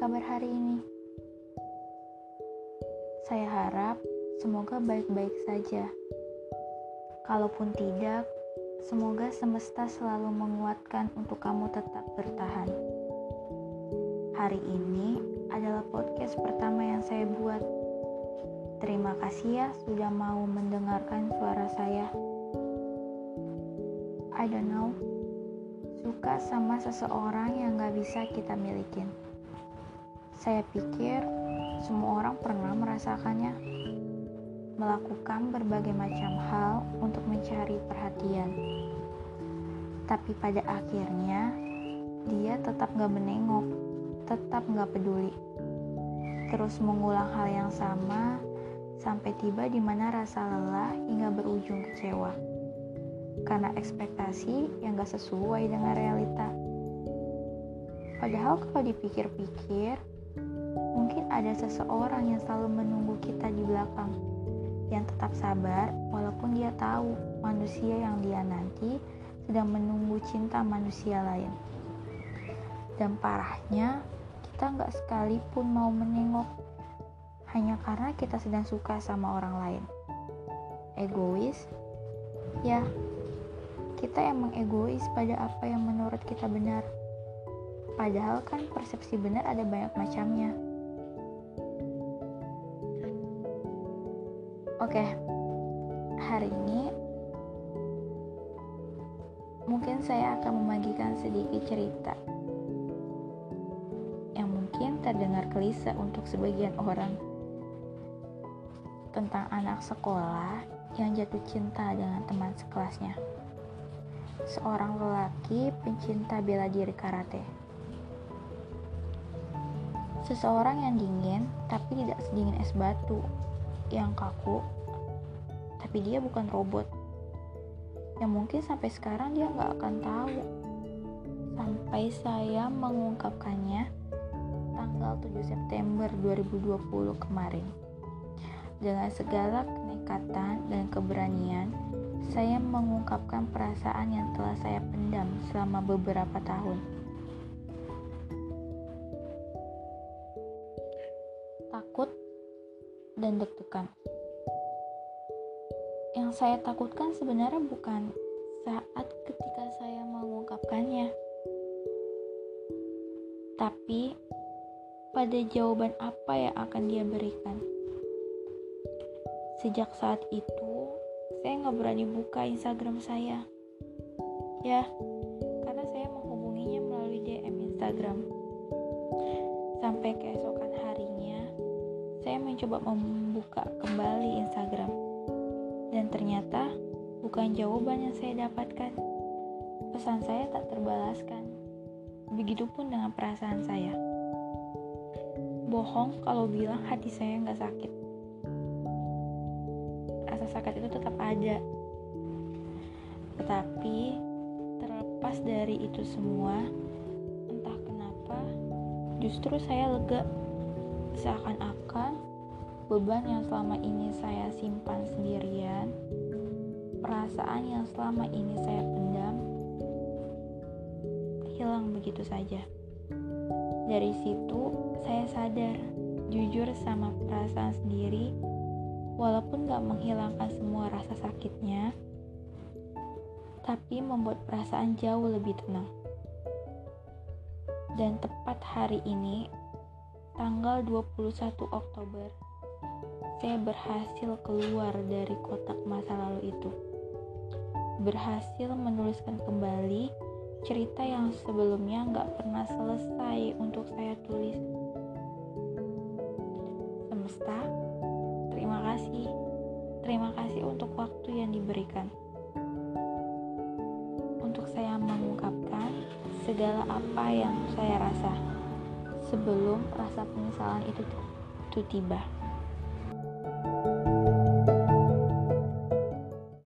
kabar hari ini? Saya harap semoga baik-baik saja. Kalaupun tidak, semoga semesta selalu menguatkan untuk kamu tetap bertahan. Hari ini adalah podcast pertama yang saya buat. Terima kasih ya sudah mau mendengarkan suara saya. I don't know, suka sama seseorang yang gak bisa kita milikin. Saya pikir semua orang pernah merasakannya, melakukan berbagai macam hal untuk mencari perhatian. Tapi pada akhirnya, dia tetap gak menengok, tetap gak peduli. Terus mengulang hal yang sama, sampai tiba di mana rasa lelah hingga berujung kecewa. Karena ekspektasi yang gak sesuai dengan realita. Padahal kalau dipikir-pikir, Mungkin ada seseorang yang selalu menunggu kita di belakang, yang tetap sabar walaupun dia tahu manusia yang dia nanti sedang menunggu cinta manusia lain. Dan parahnya, kita nggak sekalipun mau menengok hanya karena kita sedang suka sama orang lain. Egois? Ya, kita emang egois pada apa yang menurut kita benar. Padahal kan persepsi benar ada banyak macamnya. Oke, hari ini mungkin saya akan membagikan sedikit cerita yang mungkin terdengar klise untuk sebagian orang tentang anak sekolah yang jatuh cinta dengan teman sekelasnya. Seorang lelaki pencinta bela diri karate. Seseorang yang dingin tapi tidak sedingin es batu yang kaku, tapi dia bukan robot. Yang mungkin sampai sekarang dia nggak akan tahu. Sampai saya mengungkapkannya tanggal 7 September 2020 kemarin. Dengan segala kenekatan dan keberanian, saya mengungkapkan perasaan yang telah saya pendam selama beberapa tahun. Takut dan deg-degan. Yang saya takutkan sebenarnya bukan saat ketika saya mengungkapkannya, tapi pada jawaban apa yang akan dia berikan. Sejak saat itu, saya nggak berani buka Instagram saya. Ya, karena saya menghubunginya melalui DM Instagram. Sampai keesokan saya mencoba membuka kembali Instagram. Dan ternyata bukan jawaban yang saya dapatkan. Pesan saya tak terbalaskan. Begitupun dengan perasaan saya. Bohong kalau bilang hati saya nggak sakit. Rasa sakit itu tetap ada. Tetapi terlepas dari itu semua, entah kenapa justru saya lega Seakan-akan beban yang selama ini saya simpan sendirian, perasaan yang selama ini saya pendam, hilang begitu saja. Dari situ, saya sadar, jujur sama perasaan sendiri, walaupun gak menghilangkan semua rasa sakitnya, tapi membuat perasaan jauh lebih tenang. Dan tepat hari ini, tanggal 21 Oktober, saya berhasil keluar dari kotak masa lalu itu. Berhasil menuliskan kembali cerita yang sebelumnya nggak pernah selesai untuk saya tulis. Semesta, terima kasih. Terima kasih untuk waktu yang diberikan. Untuk saya mengungkapkan segala apa yang saya rasa sebelum rasa penyesalan itu, itu tiba.